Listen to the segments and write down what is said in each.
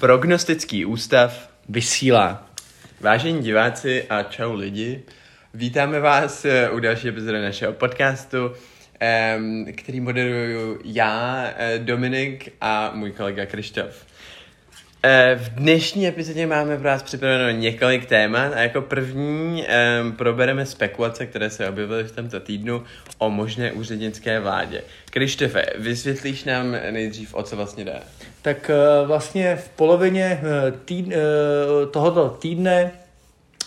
Prognostický ústav vysílá. Vážení diváci a čau lidi, vítáme vás eh, u další epizody našeho podcastu, který moderuju já, eh, Dominik a můj kolega Krištof. Eh, V dnešní epizodě máme pro vás připraveno několik témat a jako první um, probereme spekulace, které se objevily v tomto týdnu o možné úřednické vládě. Krištofe, vysvětlíš nám nejdřív, o co vlastně jde? Tak eh, vlastně v polovině eh, týdne, eh, tohoto týdne,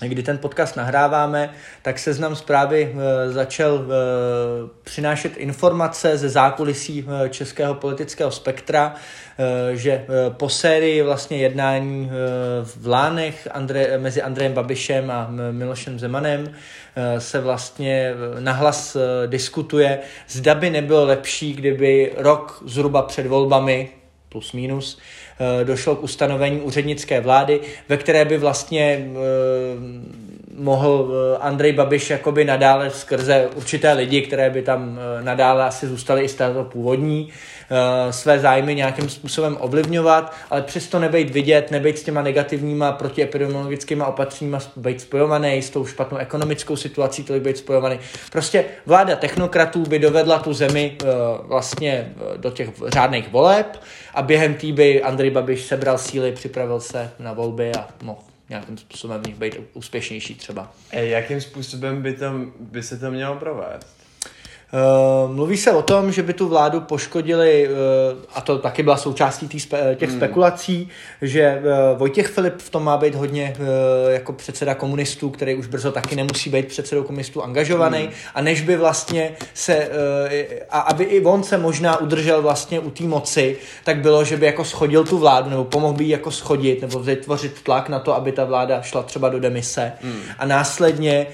kdy ten podcast nahráváme, tak seznam zprávy eh, začal eh, přinášet informace ze zákulisí eh, českého politického spektra, že po sérii vlastně jednání v Lánech Andre, mezi Andrejem Babišem a Milošem Zemanem se vlastně nahlas diskutuje, zda by nebylo lepší, kdyby rok zhruba před volbami plus minus, došlo k ustanovení úřednické vlády, ve které by vlastně eh, mohl eh, Andrej Babiš jakoby nadále skrze určité lidi, které by tam eh, nadále asi zůstaly i z této původní, eh, své zájmy nějakým způsobem ovlivňovat, ale přesto nebejt vidět, nebejt s těma negativníma protiepidemiologickými opatřeníma být spojovaný, s tou špatnou ekonomickou situací tolik být spojovaný. Prostě vláda technokratů by dovedla tu zemi eh, vlastně eh, do těch řádných voleb a během té by Andrej Babiš sebral síly, připravil se na volby a mohl nějakým způsobem v nich být úspěšnější třeba. E, jakým způsobem by, to, by se to mělo provést? Uh, mluví se o tom, že by tu vládu poškodili, uh, a to taky byla součástí spe, těch Hmm. spekulací, že uh, Vojtěch Filip v tom má být hodně jako předseda komunistů, který už brzo taky nemusí být předsedou komunistů angažovaný, Hmm. a než by vlastně se, a aby i on se možná udržel vlastně u té moci, tak bylo, že by jako schodil tu vládu, nebo pomohl by jako schodit, nebo vytvořit tlak na to, aby ta vláda šla třeba do demise. Hmm. A následně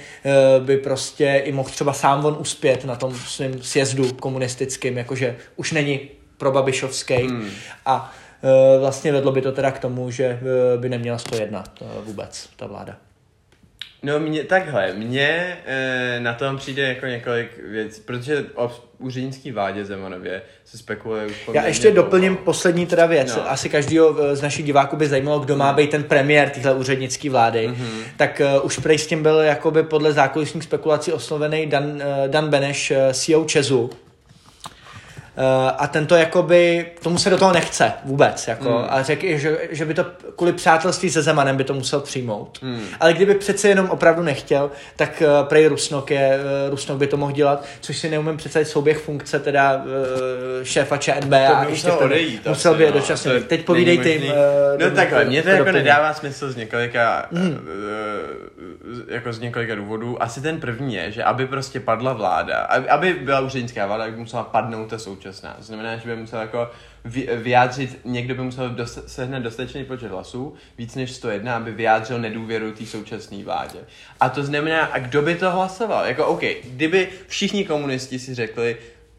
by prostě i mohl třeba sám on uspět na tom svém sjezdu komunistickým, jakože už není probabišovský Hmm. a uh, vlastně vedlo by to teda k tomu, že uh, by neměla 101 uh, vůbec ta vláda. No mě, takhle, mně e, na tom přijde jako několik věcí, protože o úřednický vládě Zemanově se spekuluje už Já ještě dlouho. doplním poslední teda věc. No. Asi každýho eh, z našich diváků by zajímalo, kdo má být ten premiér téhle úřednické vlády. Mhm. Tak uh, už prej s tím byl jakoby podle zákulisních spekulací oslovený Dan, uh, Dan Beneš, uh, CEO Česu. Uh, a tento jakoby, tomu se do toho nechce vůbec, jako, Mm. a řekl, že, že by to kvůli přátelství se Zemanem by to musel přijmout. Mm. Ale kdyby přece jenom opravdu nechtěl, tak uh, prej Rusnok, je, uh, Rusnok by to mohl dělat, což si neumím představit souběh funkce teda uh, šéfa ČNB a by ještě musel to- odejít. musel by je no. dočasně. To Teď povídej ty. uh, No takhle, mně to jako nedává smysl z několika, Mhm. eh, jako z několika důvodů. Asi ten první je, že aby prostě padla vláda, aby, aby byla úřednická vláda, by musela padnout ta současná. To znamená, že by musel jako vy- vyjádřit, někdo by musel dost, sehnat dostatečný počet hlasů, víc než 101, aby vyjádřil nedůvěru té současné vládě. A to znamená, a kdo by to hlasoval? Jako OK, kdyby všichni komunisti si řekli,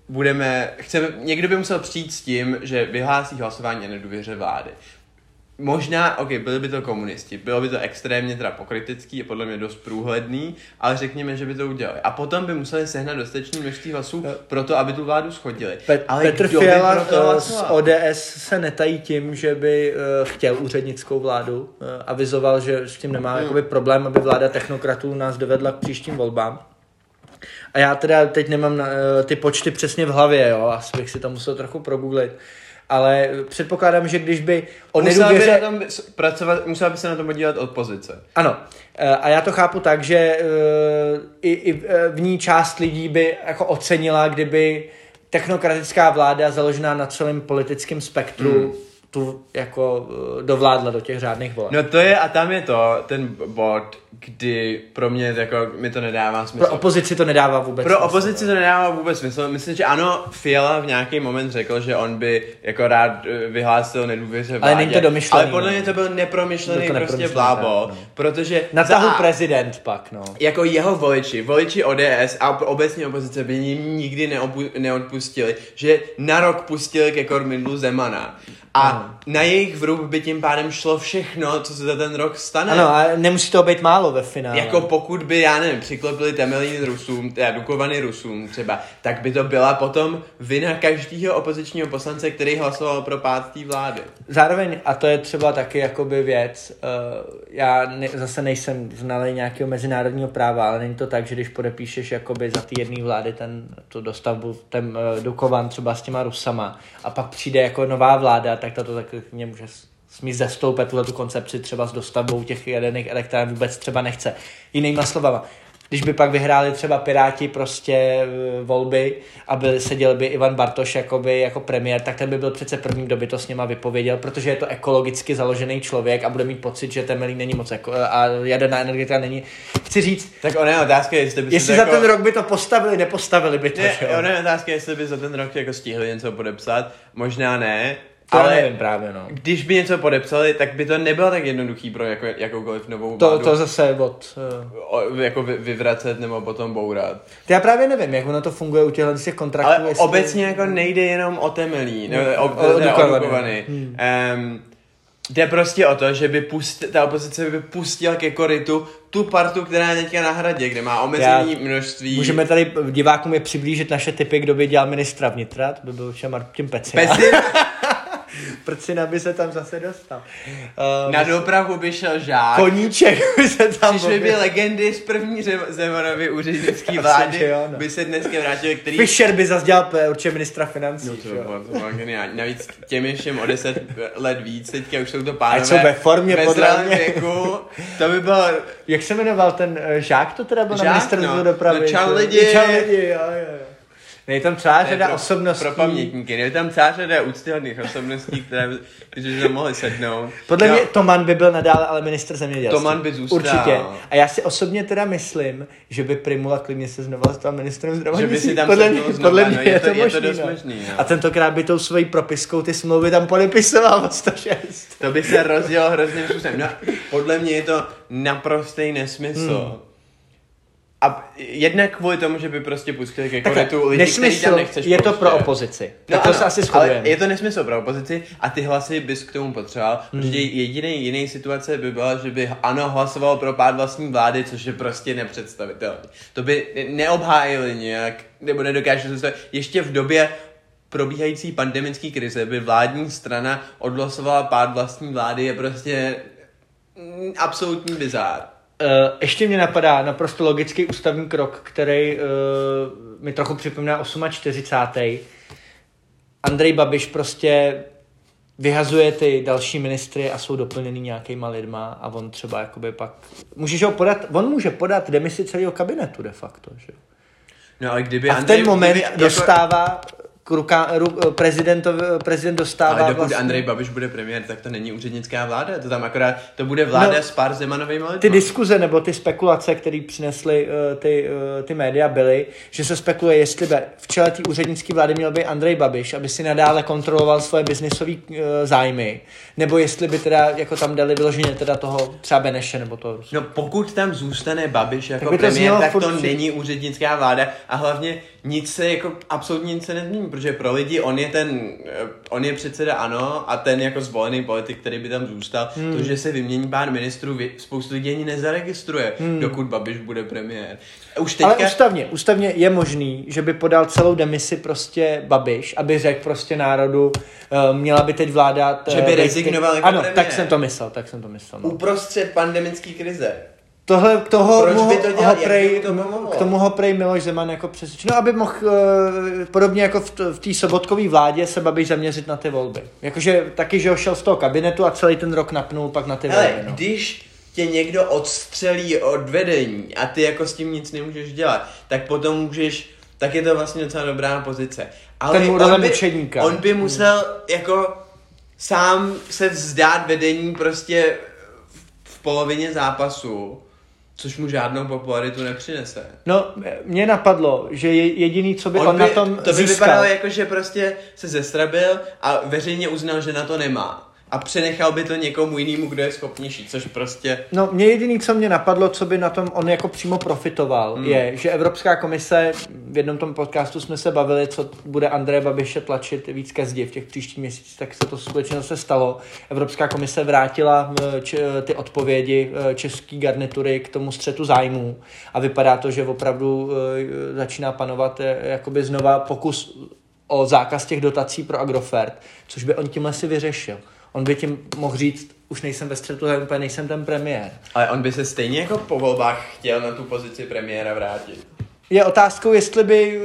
budeme, chceme, někdo by musel přijít s tím, že vyhlásí hlasování o nedůvěře vlády. Možná, ok, byli by to komunisti, bylo by to extrémně teda pokritický a podle mě dost průhledný, ale řekněme, že by to udělali. A potom by museli sehnat dostatečné množství hlasů pro to, aby tu vládu schodili. Pe- ale Petr Fiala eh, z? ODS se netají tím, že by eh, chtěl úřednickou vládu. Eh, Avizoval, že s tím nemá Hmm. jakoby problém, aby vláda technokratů nás dovedla k příštím volbám. A já teda teď nemám na, eh, ty počty přesně v hlavě, jo, asi bych si to musel trochu progooglit. Ale předpokládám, že když by o Musela by nedůvěře... na tom pracovat, musela by se na tom podívat opozice. Ano, eh, a já to chápu tak, že eh, i, i eh, v ní část lidí by jako ocenila, kdyby technokratická vláda založená na celém politickém spektru Hmm. Tu jako eh, dovládla do těch řádných voleb. No to je, a tam je to, ten bod, kdy pro mě jako, mi to nedává smysl. Pro opozici to nedává vůbec Pro smysl. opozici to nedává vůbec smysl. Myslím, že ano, Fiala v nějaký moment řekl, že on by jako rád eh, vyhlásil nedůvěře vládě. není to domyšlený, Ale podle no. mě to byl nepromyšlený to prostě blábo, no. protože Na tahu prezident pak, no. jako jeho voliči, voliči ODS a obecně opozice by jim nikdy neopu- neodpustili, že na rok pustili ke kormidlu Zemana. A A na jejich vrub by tím pádem šlo všechno, co se za ten rok stane. Ano, a nemusí to být málo ve finále. Jako pokud by, já nevím, přiklopili Temelín Rusům, teda Dukovany Rusům třeba, tak by to byla potom vina každého opozičního poslance, který hlasoval pro pád té vlády. Zároveň, a to je třeba taky jakoby věc, uh, já ne, zase nejsem znalý nějakého mezinárodního práva, ale není to tak, že když podepíšeš jakoby za ty jedné vlády ten, tu dostavbu, ten uh, Dukovan třeba s těma Rusama a pak přijde jako nová vláda, tak tato tak mě může smí zastoupit tuhle tu koncepci třeba s dostavbou těch jaderných elektráren vůbec třeba nechce. Jinýma slovama, když by pak vyhráli třeba Piráti prostě e, volby a byl, seděl by Ivan Bartoš jakoby, jako premiér, tak ten by byl přece první, kdo by to s něma vypověděl, protože je to ekologicky založený člověk a bude mít pocit, že Temelín není moc eko- a jaderná energetika není. Chci říct, Tak ona je otázka, jestli by jestli to za jako... ten rok by to postavili, nepostavili by to, Ne, ona je otázka, jestli by za ten rok jako stihli něco podepsat, možná ne, To ale nevím právě, no. když by něco podepsali, tak by to nebylo tak jednoduchý pro jako, jakoukoliv novou To, vládu. to zase od... eh, o, jako vy, vyvracet nebo potom bourat. To já právě nevím, jak ono to funguje u těchto těch kontraktů. Ale jestli- obecně jako nejde jenom o Temelí, nebo o, o- o, teda o Dukovany. Hmm. Um, jde prostě o to, že by pust, ta opozice by pustila ke korytu tu partu, která je teďka na hradě, kde má omezení Já- množství. Můžeme tady divákům je přiblížit naše typy, kdo by dělal ministra vnitra, to by byl třeba Martin Pecina. Pesi, Prcina by se tam zase dostal. Uh, na dopravu by šel žák. Koníček by se tam Přišly by legendy z první Zem- Zemanovy úřednické vlády, že jo, no. by se dneska vrátili, který... Fischer by zase dělal eh, určitě ministra financí. No to bylo, to bylo geniální. Navíc těm je všem o 10 let víc, teďka už jsou to Ať pánové. jsou ve formě, ve podle zdravém mě. věku. To by bylo Jak se jmenoval ten uh, žák, to teda byl Žák, na ministerstvu no. dopravy? No, čau lidi. Čau lidi, jo, jo, jo. Ne, je tam celá řada pro, osobností. Pro pamětníky. Je tam celá řada úctyhodných osobností, které by, se mohly sednout. Podle No, mě Toman by byl nadále ale ministr zemědělství. Toman by zůstal. Určitě. A já si osobně teda myslím, že by Primula klidně se znova stal ministrem zdravotnictví. Že by si tam podle mě, znova, podle no, mě je je, to- to, je to možný, dost no. možný, no. A tentokrát by tou svojí propiskou ty smlouvy tam podepisoval o 106. To by se rozdělo způsobem. No, podle mě je to naprostý nesmysl. Hmm. Jednak kvůli tomu, že by prostě pustili ke korytu lidi, který nesmysl tam nechceš je to prostě. pro opozici. No tak to ano, se asi ale je to nesmysl pro opozici a ty hlasy bys k tomu potřeboval, Hmm. protože jediný jiný situace by byla, že by ano hlasoval pro pád vlastní vlády, což je prostě nepředstavitelné. To by ne- neobhájili nějak, nebo nedokážu se ještě v době probíhající pandemické krize by vládní strana odhlasovala pád vlastní vlády je prostě absolutní bizár. Uh, ještě mě napadá naprosto logický ústavní krok, který uh, mi trochu připomíná 48. Andrej Babiš prostě vyhazuje ty další ministry a jsou doplněný nějakýma lidma a on třeba jakoby pak... Můžeš ho podat, on může podat demisi celého kabinetu de facto, že? No ale kdyby A v Andrej- ten moment kdyby, jako- dostává k ruka, ru, prezidentovi, prezident dostává Ale dokud vlastně... Andrej Babiš bude premiér, tak to není úřednická vláda, to tam akorát, to bude vláda No, s pár Zemanovými lidmi. ty diskuze nebo ty spekulace, které přinesly uh, ty, uh, ty média, byly, že se spekuluje, jestli by v čele té úřednické vlády měl být Andrej Babiš, aby si nadále kontroloval svoje biznisové uh, zájmy, nebo jestli by teda jako tam dali vyloženě teda toho třeba Beneše nebo Rusu. No pokud tam zůstane Babiš jako Tak by to premiér, tak furt to si- není úřednická vláda a hlavně nic se jako absolutně nic se nezmění, protože pro lidi on je ten, eh, on je předseda ano a ten jako zvolený politik, který by tam zůstal, hmm. to, že se vymění pár ministrů, spoustu lidí ani nezaregistruje, hmm. dokud Babiš bude premiér. Už teďka, Ale ústavně, ústavně je možný, že by podal celou demisi prostě Babiš, aby řekl prostě národu, uh, měla by teď vládat... Že by eh, rezignoval jako Ano, premiér. tak jsem to myslel, tak jsem to myslel. No. uprostřed pandemické krize. Tohle, toho, Proč by mu, to dělal? ho by prej, to k tomu ho prej Miloš Zeman jako přesvědčil. No, aby mohl uh, podobně jako v, t- v té sobotkové vládě se Babiš zaměřit na ty volby. Jakože taky, že ho šel z toho kabinetu a celý ten rok napnul pak na ty Hele, volby. No. když tě někdo odstřelí od vedení a ty jako s tím nic nemůžeš dělat, tak potom můžeš, tak je to vlastně docela dobrá pozice. Ale Ten on by, mučedníka. on by musel jako sám se vzdát vedení prostě v polovině zápasu, což mu žádnou popularitu nepřinese. no, mě napadlo, že je jediný, co by on, On on by, na tom to by získal. vypadalo jako, že prostě se zestrabil a veřejně uznal, že na to nemá. A přenechal by to někomu jinému, kdo je schopnější, což prostě... No, mě jediný, co mě napadlo, co by na tom on jako přímo profitoval, hmm. je, že Evropská komise, v jednom tom podcastu jsme se bavili, co bude Andreje Babiše tlačit víc ke zdi v těch příštích měsících, tak se to skutečně zase stalo. Evropská komise vrátila eh, č- eh, ty odpovědi eh, české garnitury k tomu střetu zájmů a vypadá to, že opravdu začíná panovat jakoby znova pokus o zákaz těch dotací pro Agrofert, což by on tímhle si vyřešil. On by tím mohl říct, už nejsem ve střetu úplně nejsem ten premiér. Ale on by se stejně jako po volbách chtěl na tu pozici premiéra vrátit. Je otázkou, jestli by uh,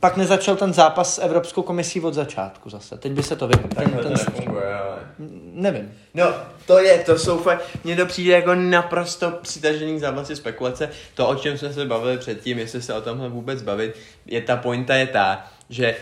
pak nezačal ten zápas s Evropskou komisí od začátku zase. Teď by se to vypadlo. Tak to nefunguje, ale... Nevím. No, to je, to jsou fakt, mně to přijde jako naprosto přitažený zápasy spekulace. To, o čem jsme se bavili předtím, jestli se o tomhle vůbec bavit, je ta pointa je ta, že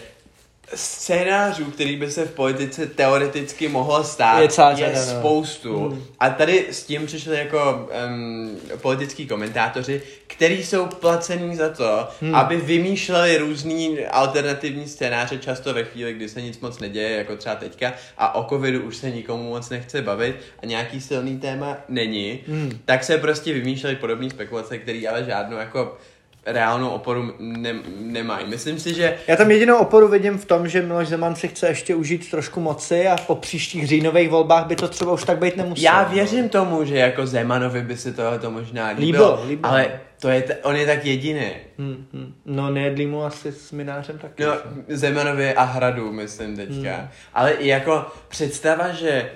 scénářů, který by se v politice teoreticky mohlo stát, je, je řada, no. spoustu. Hmm. A tady s tím přišli jako um, politický komentátoři, kteří jsou placený za to, hmm. aby vymýšleli různý alternativní scénáře, často ve chvíli, kdy se nic moc neděje, jako třeba teďka, a o covidu už se nikomu moc nechce bavit a nějaký silný téma není, hmm. tak se prostě vymýšleli podobné spekulace, které ale žádnou jako reálnou oporu ne, nemají. Myslím si, že... Já tam jedinou oporu vidím v tom, že Miloš Zeman si chce ještě užít trošku moci a po příštích říjnových volbách by to třeba už tak být nemuselo. Já věřím tomu, že jako Zemanovi by se tohle to možná líbilo, líbilo, líbilo. ale to je t- on je tak jediný. Hmm, hmm. No nejedlí mu asi s Minářem taky. No, Zemanovi a Hradu, myslím teďka. Hmm. Ale jako představa, že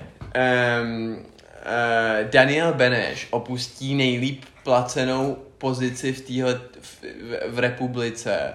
um, uh, Daniel Beneš opustí nejlíp placenou pozici v téhle v, v, v republice,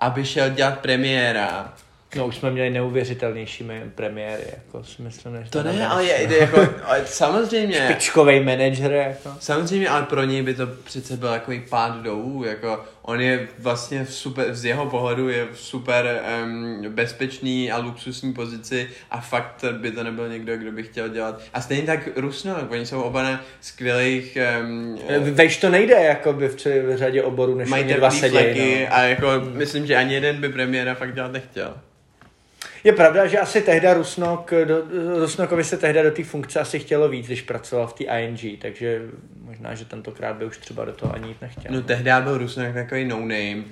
aby šel dělat premiéra. No už jsme měli neuvěřitelnější premiéry, jako si myslím, než to ne, ale je, jako, ale samozřejmě. Špičkový manažer, jako. Samozřejmě, ale pro něj by to přece byl takový pád dolů, jako on je vlastně v super, z jeho pohledu je v super um, bezpečný a luxusní pozici a fakt by to nebyl někdo, kdo by chtěl dělat. A stejně tak Rusno, oni jsou oba na skvělých... Um, Vejš to nejde, jako by v, v řadě oborů, než mají dva sedějí. No. A jako hmm. myslím, že ani jeden by premiéra fakt dělat nechtěl. Je pravda, že asi tehda Rusnok, do, Rusnokovi se tehda do té funkce asi chtělo víc, když pracoval v té ING, takže možná, že tentokrát by už třeba do toho ani jít nechtěl. No tehda byl Rusnok takový no-name,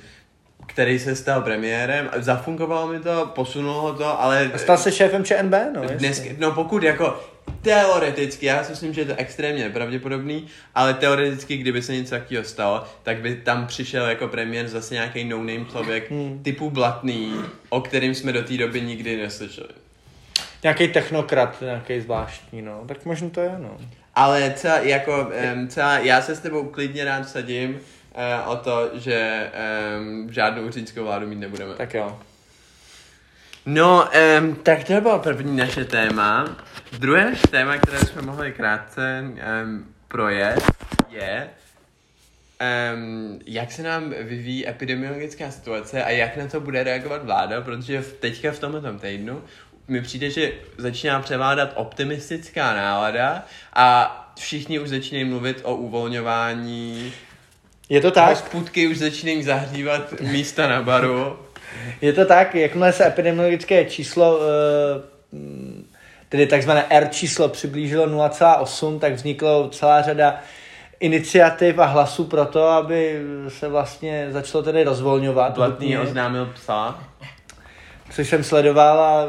který se stal premiérem, zafungovalo mi to, posunulo ho to, ale... A stal se šéfem ČNB, no. Dnes, no pokud jako teoreticky, já si myslím, že je to extrémně nepravděpodobný, ale teoreticky, kdyby se něco takového stalo, tak by tam přišel jako premiér zase nějaký no-name člověk hmm. typu Blatný, o kterým jsme do té doby nikdy neslyšeli. Nějaký technokrat, nějaký zvláštní, no. Tak možná to je, no. Ale celá, jako, um, celá, já se s tebou klidně rád sadím uh, o to, že um, žádnou úřednickou vládu mít nebudeme. Tak jo. No, um, tak to bylo první naše téma. Druhé téma, které jsme mohli krátce um, projet, je, um, jak se nám vyvíjí epidemiologická situace a jak na to bude reagovat vláda, protože v, teďka v tomto týdnu mi přijde, že začíná převládat optimistická nálada a všichni už začínají mluvit o uvolňování. Je to tak? Hospůdky už začínají zahřívat místa na baru. Je to tak, jakmile se epidemiologické číslo, eh, tedy takzvané R číslo přiblížilo 0,8, tak vzniklo celá řada iniciativ a hlasů pro to, aby se vlastně začalo tedy rozvolňovat. Blatný oznámil psa což jsem sledoval a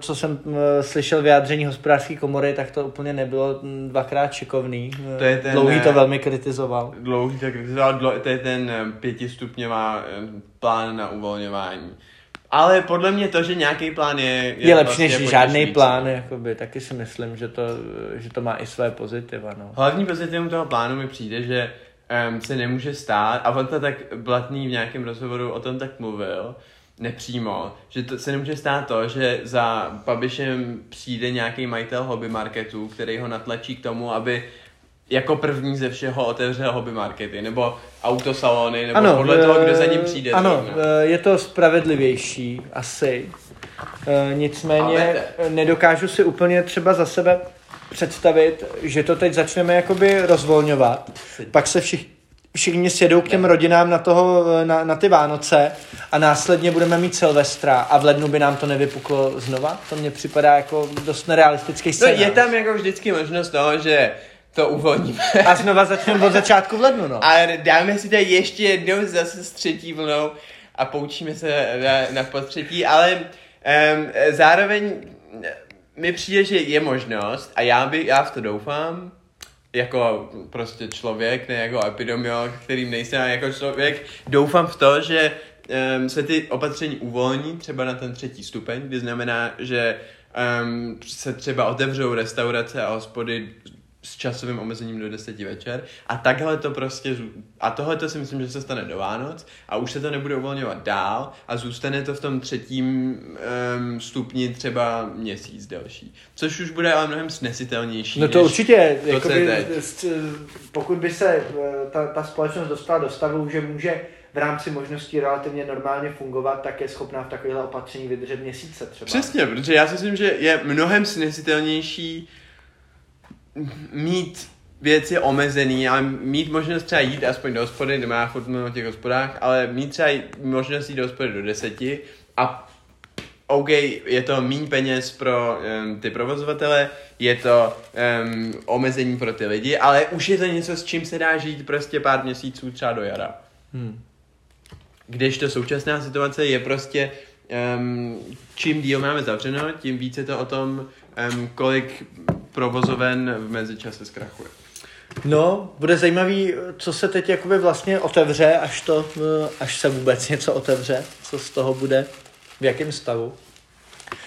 co jsem slyšel vyjádření hospodářské komory, tak to úplně nebylo dvakrát šikovný. To je ten, Dlouhý to velmi kritizoval. Dlouhý to kritizoval, to je ten pětistupňová plán na uvolňování. Ale podle mě to, že nějaký plán je... Je, je lepší vlastně než žádný plán, jakoby, taky si myslím, že to, že to má i své pozitiva. No. Hlavní pozitivum toho plánu mi přijde, že um, se nemůže stát, a on to tak Blatný v nějakém rozhovoru o tom tak mluvil, nepřímo, že to se nemůže stát to, že za Babišem přijde nějaký majitel hobby marketu, který ho natlačí k tomu, aby jako první ze všeho otevřel hobby markety, nebo autosalony, nebo ano, podle toho, kdo za ním přijde. Ano, zrovna. Eh, je to spravedlivější, asi. Eh, nicméně nedokážu si úplně třeba za sebe představit, že to teď začneme jakoby rozvolňovat. Pak se všichni všichni sjedou k těm rodinám na, toho, na, na ty Vánoce a následně budeme mít Silvestra a v lednu by nám to nevypuklo znova? To mně připadá jako dost nerealistický No scénář. je tam jako vždycky možnost toho, že to uvolníme. A znova začneme od začátku v lednu, no. A dáme si to ještě jednou zase s třetí vlnou a poučíme se na, na potřetí, ale um, zároveň mi přijde, že je možnost a já, by, já v to doufám, jako prostě člověk, ne jako epidemiolog, kterým nejsem, jako člověk, doufám v to, že um, se ty opatření uvolní třeba na ten třetí stupeň, kdy znamená, že um, se třeba otevřou restaurace a hospody s časovým omezením do 10 večer a takhle to prostě, a tohle to si myslím, že se stane do Vánoc a už se to nebude uvolňovat dál a zůstane to v tom třetím um, stupni třeba měsíc delší, což už bude ale mnohem snesitelnější. No to určitě, to, jakoby, pokud by se eh, ta, ta společnost dostala do stavu, že může v rámci možností relativně normálně fungovat, tak je schopná v takovéhle opatření vydržet měsíce třeba. Přesně, protože já si myslím, že je mnohem snesitelnější mít věci omezený a mít možnost třeba jít aspoň do hospody, nemá furt mluvím o těch hospodách, ale mít třeba možnost jít do hospody do deseti a OK, je to méně peněz pro um, ty provozovatele, je to um, omezení pro ty lidi, ale už je to něco, s čím se dá žít prostě pár měsíců třeba do jara. Hmm. Když to současná situace je prostě, um, čím díl máme zavřeno, tím více to o tom, um, kolik provozoven v mezičase zkrachuje. No, bude zajímavý, co se teď jakoby vlastně otevře, až, to, eh, až se vůbec něco otevře, co z toho bude, v jakém stavu.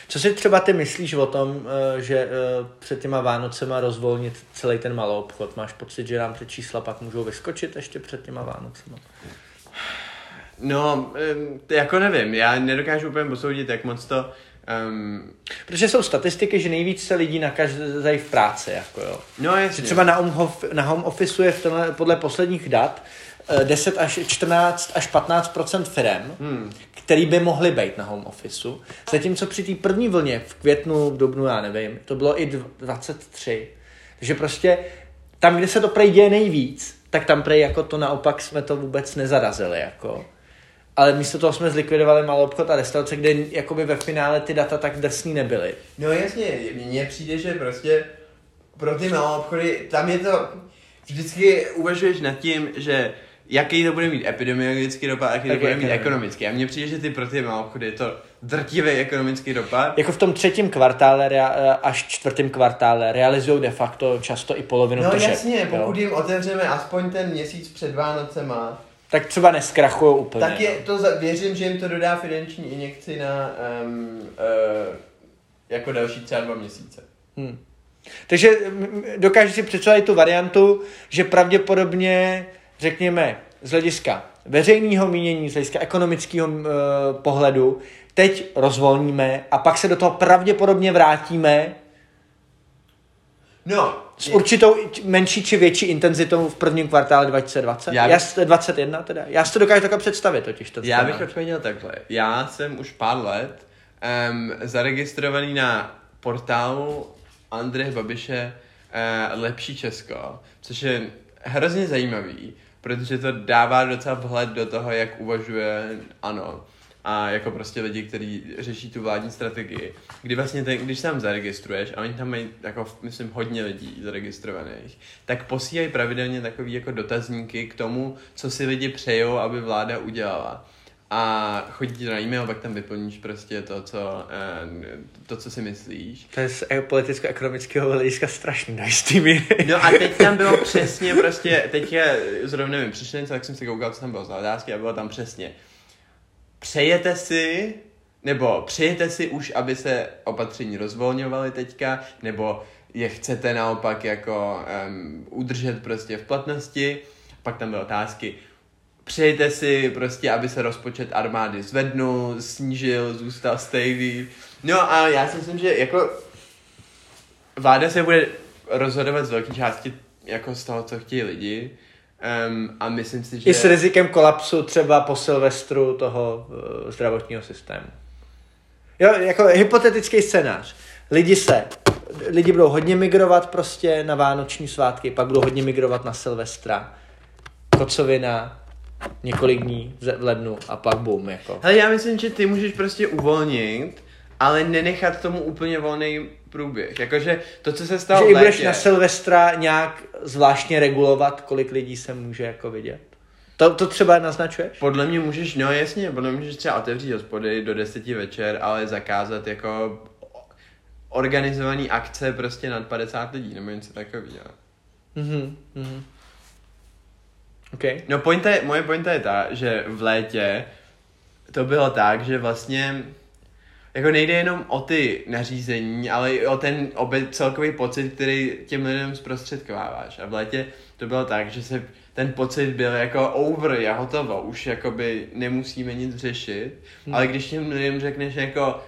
Co si třeba ty myslíš o tom, eh, že eh, před těma Vánocema rozvolnit celý ten malý obchod? Máš pocit, že nám ty čísla pak můžou vyskočit ještě před těma Vánocema? No, jako nevím, já nedokážu úplně posoudit, jak moc to... Um, Protože jsou statistiky, že nejvíc se lidí nakaží v práci, jako jo. no Že jasně. třeba na home, na home office je v tenhle, podle posledních dat eh, 10 až 14 až 15% firm, Hmm. který by mohly být na home office. Zatímco při té první vlně v květnu, v dubnu, já nevím, to bylo i dv- 23. Takže prostě tam, kde se to prej děje nejvíc, tak tam prej jako to naopak jsme to vůbec nezarazili. Jako. Ale místo toho jsme zlikvidovali malou obchod a restaurace, kde jakoby ve finále ty data tak drsný nebyly. No jasně, mně přijde, že prostě pro ty malé obchody, tam je to, vždycky uvažuješ nad tím, že jaký to bude mít epidemiologický dopad a jaký to Tak bude jak mít ekonomický. A mně přijde, že ty pro ty malé obchody je to drtivý ekonomický dopad. Jako v tom třetím kvartále rea- až čtvrtém kvartále realizují de facto často i polovinu No tržeb. jasně, jo. pokud jim otevřeme aspoň ten měsíc před Vánocema, Tak třeba neskrachují úplně. tak je no. to, za- věřím, že jim to dodá finanční injekci na um, uh, jako další třeba dva měsíce. Hmm. Takže dokážeš si představit tu variantu, že pravděpodobně, řekněme, z hlediska veřejného mínění, z hlediska ekonomického uh, pohledu, teď rozvolníme a pak se do toho pravděpodobně vrátíme No, s určitou menší či větší intenzitou v prvním kvartále 2020. Já bych- Já, s- 21 teda. Já si to dokážu takhle představit totiž. To Já bych odpověděl takhle. Já jsem už pár let um, zaregistrovaný na portálu Andreje Babiše uh, Lepší Česko, což je hrozně zajímavý, protože to dává docela vhled do toho, jak uvažuje ANO a jako prostě lidi, kteří řeší tu vládní strategii, kdy vlastně ten, když se tam zaregistruješ a oni tam mají jako, myslím, hodně lidí zaregistrovaných, tak posílají pravidelně takový jako dotazníky k tomu, co si lidi přejou, aby vláda udělala. A chodí ti na e-mail, pak tam vyplníš prostě to, co, eh, to, co si myslíš. To je z e- politicko-ekonomického hlediska strašný jistý míry. No a teď tam bylo přesně prostě, teď je zrovna přišli něco, tak jsem si koukal, co tam bylo za otázky a bylo tam přesně. Přejete si, nebo přejete si už, aby se opatření rozvolňovaly teďka, nebo je chcete naopak jako um, udržet prostě v platnosti, pak tam byly otázky, přejete si prostě, aby se rozpočet armády zvednul, snížil, zůstal stejný. No a já si myslím, že jako vláda se bude rozhodovat z velké části jako z toho, co chtějí lidi. Um, a myslím si, že... I s rizikem kolapsu třeba po Silvestru toho uh, zdravotního systému. Jo, jako hypotetický scénář. Lidi se, lidi budou hodně migrovat prostě na vánoční svátky, pak budou hodně migrovat na Silvestra. kocovina, několik dní v lednu a pak bum, jako. Hele, já myslím, že ty můžeš prostě uvolnit, ale nenechat tomu úplně volný průběh. Jakože to, co se stalo Že i budeš létě, na Silvestra nějak zvláštně regulovat, kolik lidí se může jako vidět. To, to třeba naznačuješ? Podle mě můžeš, no jasně, podle mě můžeš třeba otevřít hospody do 10 večer, ale zakázat jako organizovaný akce prostě nad 50 lidí, nebo něco takového. Mhm, mhm. OK. No pointa je, moje pointa je ta, že v létě to bylo tak, že vlastně jako nejde jenom o ty nařízení, ale i o ten obe, celkový pocit, který těm lidem zprostředkováváš. A v létě to bylo tak, že se ten pocit byl jako over, je hotovo, už jakoby nemusíme nic řešit, hmm. ale když těm lidem řekneš jako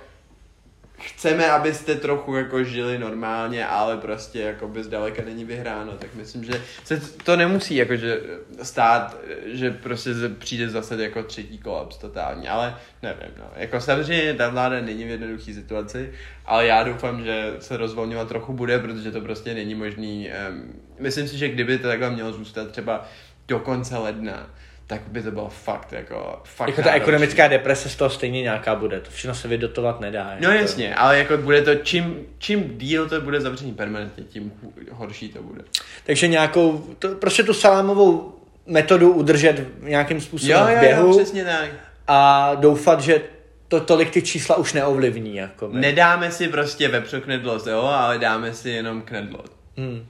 chceme, abyste trochu jako žili normálně, ale prostě jako by zdaleka není vyhráno, tak myslím, že se to nemusí jakože stát, že prostě přijde zase jako třetí kolaps totální, ale nevím, no. Jako samozřejmě ta vláda není v jednoduché situaci, ale já doufám, že se rozvolňovat trochu bude, protože to prostě není možný. Um, myslím si, že kdyby to takhle mělo zůstat třeba do konce ledna, tak by to bylo fakt jako fakt Jako ta náročný. ekonomická deprese z toho stejně nějaká bude. To všechno se vydotovat nedá. No jako. jasně, ale jako bude to, čím, čím díl to bude zavřený permanentně, tím horší to bude. Takže nějakou, to, prostě tu salámovou metodu udržet v nějakým způsobem Jo, v jo, běhu jo, přesně tak. a doufat, že to tolik ty čísla už neovlivní. Jako, ne? Nedáme si prostě vepřo knedlo, jo, ale dáme si jenom knedlo. Hmm.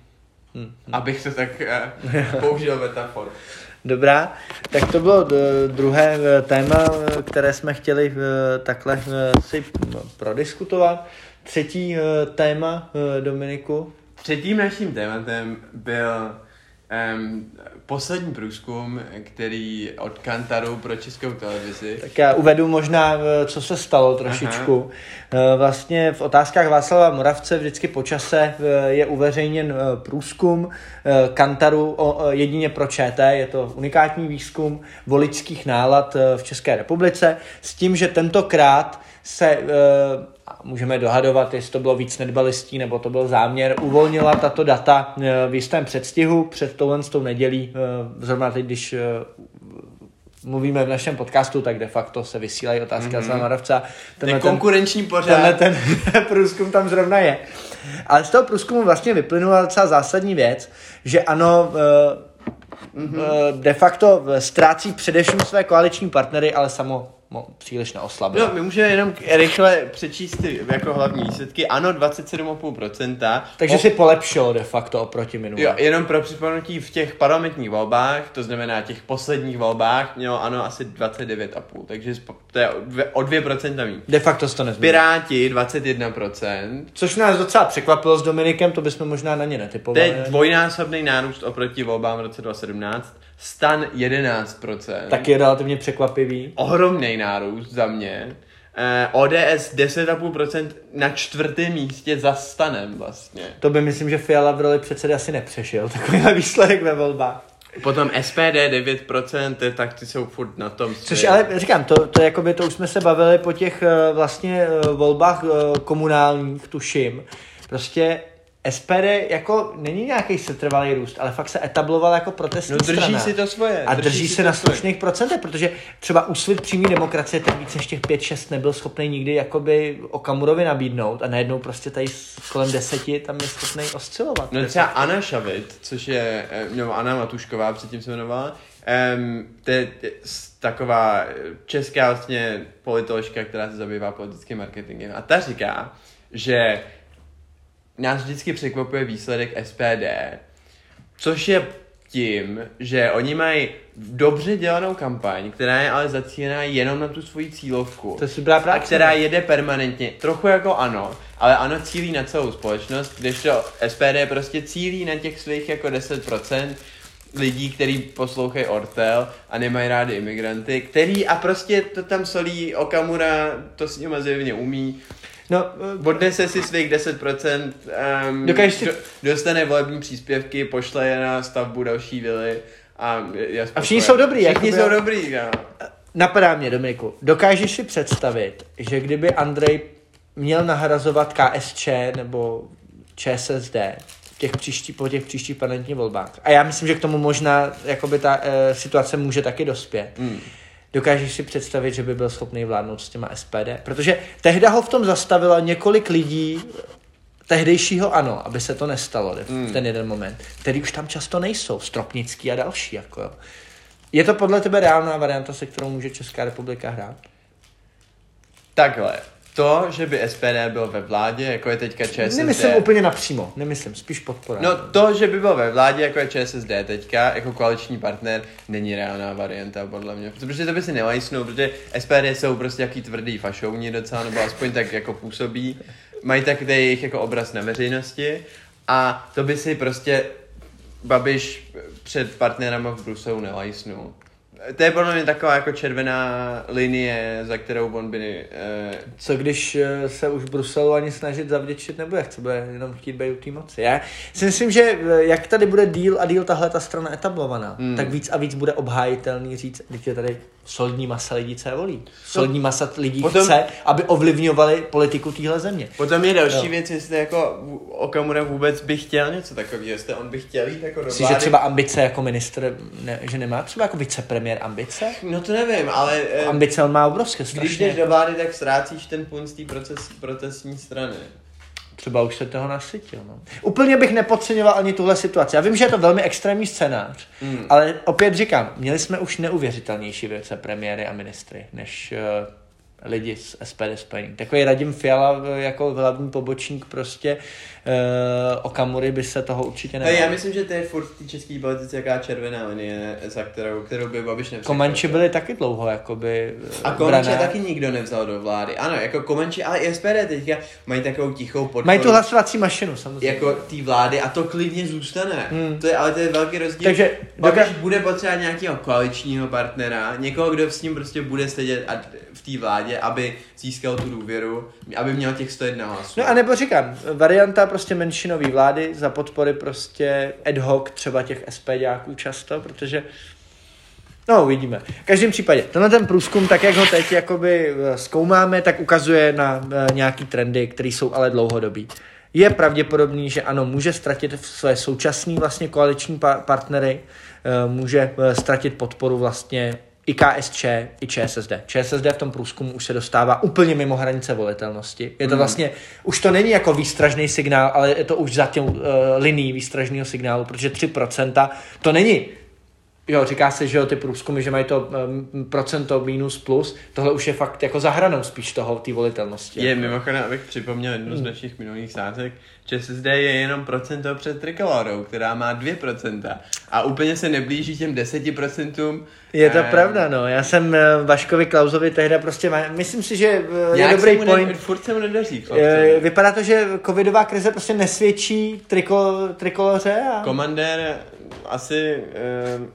Hmm. Abych to tak uh, použil metafor. Dobrá, tak to bylo d- druhé eh, téma, eh, které jsme chtěli eh, takhle eh, si no, prodiskutovat. Třetí eh, téma, eh, Dominiku. Třetím naším tématem byl um, poslední průzkum, který od Kantaru pro českou televizi. Tak já uvedu možná, eh, co se stalo trošičku. Eh, Vlastně v otázkách Václava Moravce vždycky po čase eh, je uveřejněn průzkum Kantaru o- jedině pro ČT. Je to unikátní výzkum voličských nálad v České republice s tím, že tentokrát se a můžeme dohadovat, jestli to bylo víc nedbalistí nebo to byl záměr, uvolnila tato data eh, v jistém předstihu před touhle s tou nedělí, eh, zrovna teď, když eh, mluvíme v našem podcastu, tak de facto se vysílají otázky mm-hmm. Moravca. To je konkurenční pořád. tenhle ten průzkum tam zrovna je. Ale z toho průzkumu vlastně vyplynula docela zásadní věc, že ano, mm-hmm. de facto ztrácí především své koaliční partnery, ale samo mo- příliš neoslabilo. No, my můžeme jenom rychle přečíst ty jako hlavní výsledky. Ano, 27,5%. Takže O- si polepšilo de facto oproti minulé. Jo, jenom pro připomenutí v těch parlamentních volbách, to znamená těch posledních volbách, mělo ano asi 29,5, takže spo- to je o dvě- o 2% víc. De facto se to nezměnilo. Piráti 21%, Což nás docela překvapilo s Dominikem, to bychom možná na ně to netypovali. je dvojnásobný nárůst oproti volbám v roce 2017, stan 11%, Taky je relativně překvapivý. ohromný nárůst za mě. Eh, ODS 10,5% na čtvrtém místě za stanem vlastně. To by myslím, že Fiala v roli předsedy asi nepřešel. Takovýhle výsledek ve volbách. Potom SPD 9%, to je tak ty jsou furt na tom. Což ale říkám, to, to, jakoby, to už jsme se bavili po těch eh, vlastně eh, volbách eh, komunálních, tuším. Prostě SPD jako není nějaký setrvalý růst, ale fakt se etabloval jako protestní No drží strana. si to svoje. A drží, se to na slušných procentech, protože třeba úsvit přímý demokracie ten více než těch 5-6 nebyl schopný nikdy jakoby Okamurovi nabídnout a najednou prostě tady kolem deseti tam je schopný oscilovat. No třeba Anna Šavit, což je, eh, nebo Anna Matušková, předtím se jmenovala, um, to je s- taková eh, česká vlastně politoložka, která se zabývá politickým marketingem. A ta říká, že nás vždycky překvapuje výsledek SPD, což je tím, že oni mají dobře dělanou kampaň, která je ale zacílená jenom na tu svoji cílovku. To je dobrá a práce. která jede permanentně, trochu jako ano, ale ano cílí na celou společnost, kdežto SPD prostě cílí na těch svých jako 10% lidí, kteří poslouchají Ortel a nemají rádi imigranty, který a prostě to tam solí Okamura, to s nimi zjevně umí, No, odnese si svých 10%, um, Dokážeš si- do, dostane volební příspěvky, pošle je na stavbu další vily a je A všichni jsou dobrý, Všichni jakoby- jsou dobrý, jo. Napadá mě, Dominiku, dokážeš si představit, že kdyby Andrej měl nahrazovat KSČ nebo ČSSD těch příští, po těch příštích parlamentních volbách. A já myslím, že k tomu možná jakoby ta e, situace může taky dospět. Mm. Dokážeš si představit, že by byl schopný vládnout s těma SPD? Protože tehda ho v tom zastavilo několik lidí tehdejšího ano, aby se to nestalo v mm. ten jeden moment, který už tam často nejsou, Stropnický a další. Jako jo. Je to podle tebe reálná varianta, se kterou může Česká republika hrát? Takhle, to, že by SPD byl ve vládě, jako je teďka ČSSD... Nemyslím úplně napřímo, nemyslím, spíš podpora. No to, že by byl ve vládě, jako je ČSSD teďka, jako koaliční partner, není reálná varianta, podle mě. Protože to by si nelajsnou, protože SPD jsou prostě jaký tvrdý fašouni docela, nebo aspoň tak jako působí. Mají tak jejich jako obraz na veřejnosti a to by si prostě Babiš před partnerama v Bruselu nelajsnul to je podle mě taková jako červená linie, za kterou on by... Uh... Co když eh, se už Bruselu ani snažit zavděčit nebude, chce bude jenom chtít být u té moci. Já si myslím, že eh, jak tady bude díl a díl tahle ta strana etablovaná, hmm. tak víc a víc bude obhájitelný říct, když je tady solidní masa lidí, co je volí. Solidní masa lidí Potom... chce, aby ovlivňovali politiku téhle země. Potom je další jo. věc, jestli jako Okamura vůbec by chtěl něco takového, jestli on by chtěl jít jako do vlády. že třeba ambice jako ministr, ne, že nemá třeba jako vicepremiér ambice? No to nevím, ale... Eh, ambice on má obrovské strašně. Když jdeš do vlády, tak ztrácíš ten punt z té protestní strany. Třeba už se toho nasytil. No. Úplně bych nepodceňoval ani tuhle situaci. Já vím, že je to velmi extrémní scénář, mm. ale opět říkám, měli jsme už neuvěřitelnější premiéry a ministry, než uh, lidi z SPD spojení. Takový Radim Fiala jako hlavní pobočník prostě uh, Okamury by se toho určitě nebál. Já myslím, že to je furt v té české politice jaká červená linie, za kterou, kterou by Babiš nevzal. Komanči byli taky dlouho jakoby A Komanči taky nikdo nevzal do vlády. Ano, jako Komanči, ale i SPD teďka mají takovou tichou podporu. Mají tu hlasovací mašinu samozřejmě. Jako té vlády a to klidně zůstane. Hmm. To je, ale to je velký rozdíl. Takže Babiš doka... bude potřebovat nějakého koaličního partnera, někoho, kdo s ním prostě bude sedět v té vládě, aby získal tu důvěru, aby měl těch 101 hlasů. No a nebo říkám, varianta prostě menšinové vlády za podpory prostě ad hoc třeba těch SPDáků často, protože No, uvidíme. V každém případě, tenhle ten průzkum, tak jak ho teď jakoby eh, zkoumáme, tak ukazuje na uh, nějaký trendy, které jsou ale dlouhodobý. Je pravděpodobný, že ano, může ztratit své současné vlastně koaliční pa- partnery, uh, může ztratit podporu vlastně i KSČ, i ČSSD. ČSSD v tom průzkumu už se dostává úplně mimo hranice volitelnosti. Je to hmm. vlastně, už to není jako výstražný signál, ale je to už za tím uh, linií výstražného signálu, protože 3% to není Jo, říká se, že jo, ty průzkumy, že mají to um, procento minus plus, tohle už je fakt jako zahranou spíš toho, té volitelnosti. Je, jako. mimochodem, abych připomněl jednu z hmm. našich minulých sázek, že zde je jenom procento před trikolorou, která má 2%. A úplně se neblíží těm 10%. Je to eh, pravda, no. Já jsem eh, Vaškovi Klausovi tehda prostě, myslím si, že eh, je dobrý point. Ne, furt se mu nedaří. Chlapce. Vypadá to, že covidová krize prostě nesvědčí triko, trikoloře. A... Komandér asi... Uh,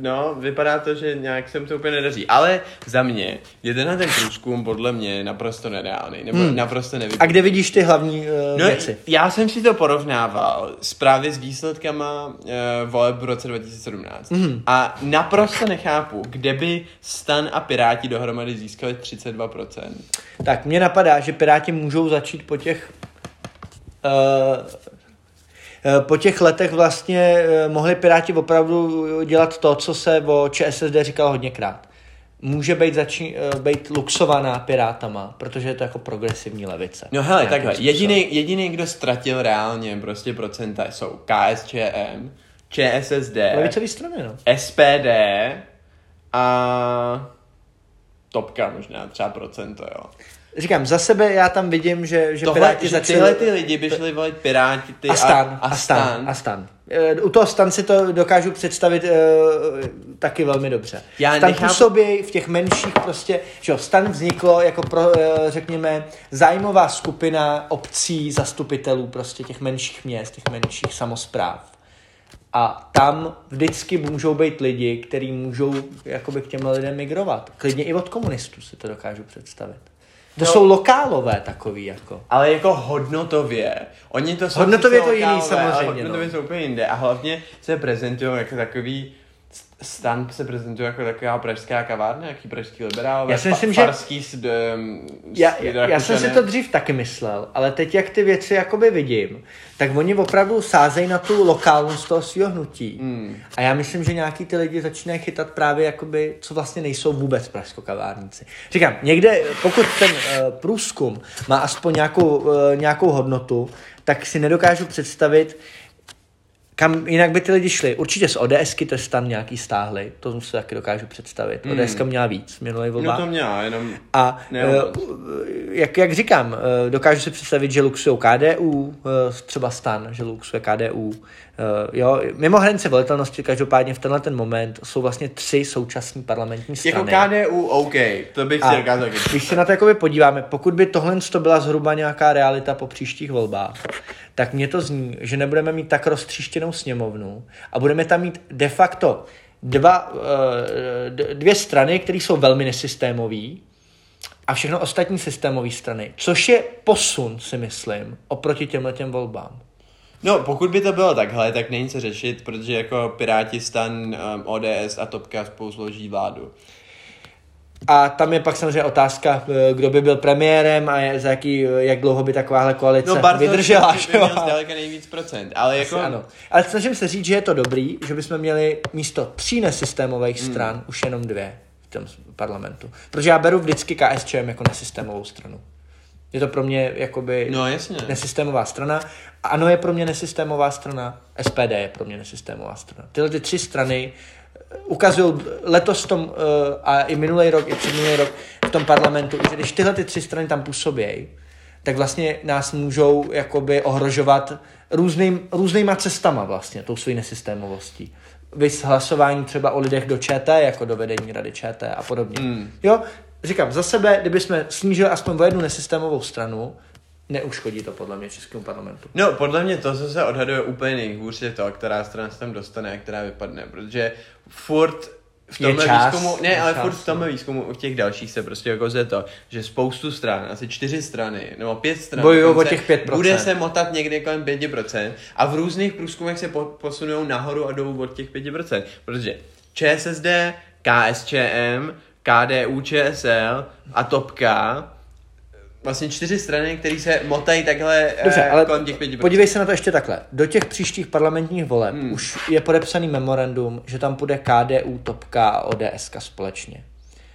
No, vypadá to, že nějak se to úplně nedaří. Ale za mě je tenhle ten průzkum podle mě naprosto nereálný, nebo hmm. naprosto nevím. A kde vidíš ty hlavní uh, no, věci? Já jsem si to porovnával s právě s výsledkama uh, voleb v roce 2017. Hmm. A naprosto nechápu, kde by Stan a Piráti dohromady získali 32%. Tak mě napadá, že Piráti můžou začít po těch uh, Eh, po těch letech vlastně eh, mohli Piráti opravdu dělat to, co se o ČSSD říkalo hodněkrát. Může být, začí, eh, být luxovaná Pirátama, protože je to jako progresivní levice. No hele, takhle, jediný, jediný, kdo ztratil reálně prostě procenta jsou KSČM, ČSSD, Levicový strany, no. SPD a Topka možná třeba procento, jo říkám, za sebe já tam vidím, že, že Tohle, Piráti že začali... Tyhle ty lidi by šli volit Piráti ty a stan, a, a, stan, a stan. Eh, u toho stan si to dokážu představit uh, taky velmi dobře. Já stan nechápu... působí v těch menších prostě, že jo, stan vzniklo jako pro, uh, řekněme, zájmová skupina obcí, zastupitelů prostě těch menších měst, těch menších samozpráv. A tam vždycky můžou být lidi, kteří můžou jakoby k těm lidem migrovat. Klidně i od komunistů si to dokážu představit. To no, jsou lokálové takový jako. Ale jako hodnotově. Oni to jsou hodnotově to jiný samozřejmě. Ale hodnotově no. jsou úplně jinde. A hlavně se prezentují jako takový stan se prezentuje jako taková pražská kavárna, jaký pražský liberál, Já si myslím, že- farský s, um, s Já, já jsem si to dřív taky myslel, ale teď jak ty věci jakoby vidím, tak oni opravdu sázejí na tu lokálnost toho svého hnutí. Hmm. A já myslím, že nějaký ty lidi začínají chytat právě jakoby, co vlastně nejsou vůbec pražskokavárníci. Říkám, někde, pokud ten uh, průzkum má aspoň nějakou, uh, nějakou hodnotu, tak si nedokážu představit, kam jinak by ty lidi šli. Určitě z ODSky to stan nějaký stáhli, to si taky dokážu představit. Hmm. ODSka měla víc minulý volba. No to měla, jenom... A uh, jak, jak říkám, uh, dokážu si představit, že luxují KDU, uh, třeba stan, že luxuje KDU. Uh, jo, mimo hranice volitelnosti, každopádně v tenhle ten moment jsou vlastně tři současní parlamentní Jako strany. KDU, OK, to bych si dokázal taky. když se na to jakoby podíváme, pokud by tohle to byla zhruba nějaká realita po příštích volbách, tak mě to zní, že nebudeme mít tak roztříštěnou sněmovnu a budeme tam mít de facto dva, eh, dvě strany, které jsou velmi nesystémové a všechno ostatní systémové strany, což je posun, si myslím, oproti těmhle těm volbám. No, pokud by to bylo takhle, tak není co řešit, protože jako Piráti, Stan, um, ODS a Topka spolu složí vládu. A tam je pak samozřejmě otázka, eh, kdo by byl premiérem a za jaký, eh, jak dlouho by takováhle koalice No, Bartoš vydržela. by měl zdaleka nejvíc procent, ale jako... Asi ano. Ale snažím se říct, že je to dobrý, že bychom měli místo tří nesystémových Hmm. stran už jenom dvě v tom parlamentu. Protože já beru vždycky KSČM jako nesystémovou stranu. Je to pro mě jakoby No, jasně. nesystémová strana. A ano je pro mě nesystémová strana, SPD je pro mě nesystémová strana. Tyhle ty tři strany eh, ukazují letos tom, eh, a i minulý rok, i předminulý rok v tom parlamentu, že když tyhle ty tři strany tam působí, tak vlastně nás můžou jakoby ohrožovat různým, různýma cestama vlastně, tou svojí nesystémovostí. Vys hlasování třeba o lidech do ČT, jako do vedení rady ČT a podobně. Mm. Jo, říkám, za sebe, kdyby jsme snížili aspoň o jednu nesystémovou stranu, neuškodí to podle mě Českému parlamentu. No, podle mě to, co se odhaduje úplně nejhůř, je to, která strana se tam dostane a která vypadne, protože furt v Je tomhle čas, výzkumu, ne, je ale čas, furt v tomhle výzkumu u těch dalších se prostě ukazuje to, že spoustu stran, asi čtyři strany, nebo pět stran, Bojujou o těch 5%. bude se motat někde kolem 5% a v různých průzkumech se po, posunou nahoru a dolů od těch 5%, protože ČSSD, KSČM, KDU, ČSL a Topka, vlastně čtyři strany, které se motají takhle Dobře, eh, ale kolem těch 5%. podívej se na to ještě takhle. Do těch příštích parlamentních voleb Hmm. už je podepsaný memorandum, že tam půjde KDU, Topka a ODS společně.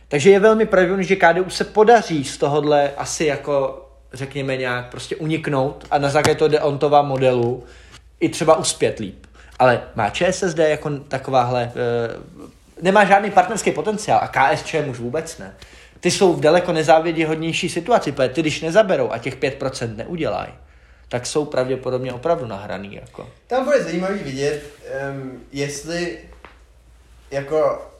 Takže je velmi pravděpodobné, že KDU se podaří z tohohle asi jako, řekněme, nějak prostě uniknout a na základě toho Deontova modelu i třeba uspět líp. Ale má ČSSD jako takováhle, e, nemá žádný partnerský potenciál a KSČM už vůbec ne. Ty jsou v daleko nezávěděhodnější situaci, protože ty když nezaberou a těch 5% neudělají, tak jsou pravděpodobně opravdu nahraný. Jako. Tam bude zajímavý vidět, um, jestli jako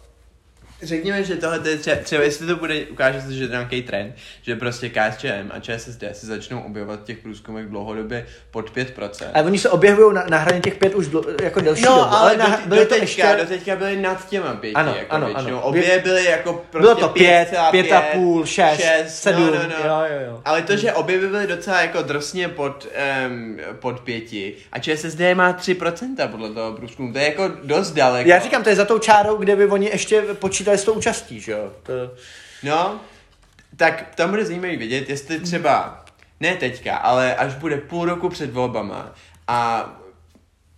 Řekněme, že tohle je třeba, třeba jestli to bude, ukáže se, že to je nějaký trend, že prostě KSČM a ČSSD se začnou objevovat v těch průzkumech dlouhodobě pod 5%. Ale oni se objevují na, na hraně těch pět už dl, jako delší No, dobu. ale, na, do, byly do, to teďka, ještě, do teďka byly nad těma pěti, Ano, jako ano, většinou. ano. Obě byly jako prostě bylo to pět, 5,5, pět a půl, šest, šest, sedm, no, no, no. jo, jo, jo. Ale to, že obě by byly docela jako drsně pod, um, pod pěti a ČSSD má 3% podle toho průzkumu, to je jako dost daleko. Já říkám, to je za tou čárou, kde by oni ještě počítali s tou účastí, že jo? To... No, tak tam bude zajímavý vidět, jestli třeba, ne teďka, ale až bude půl roku před volbama a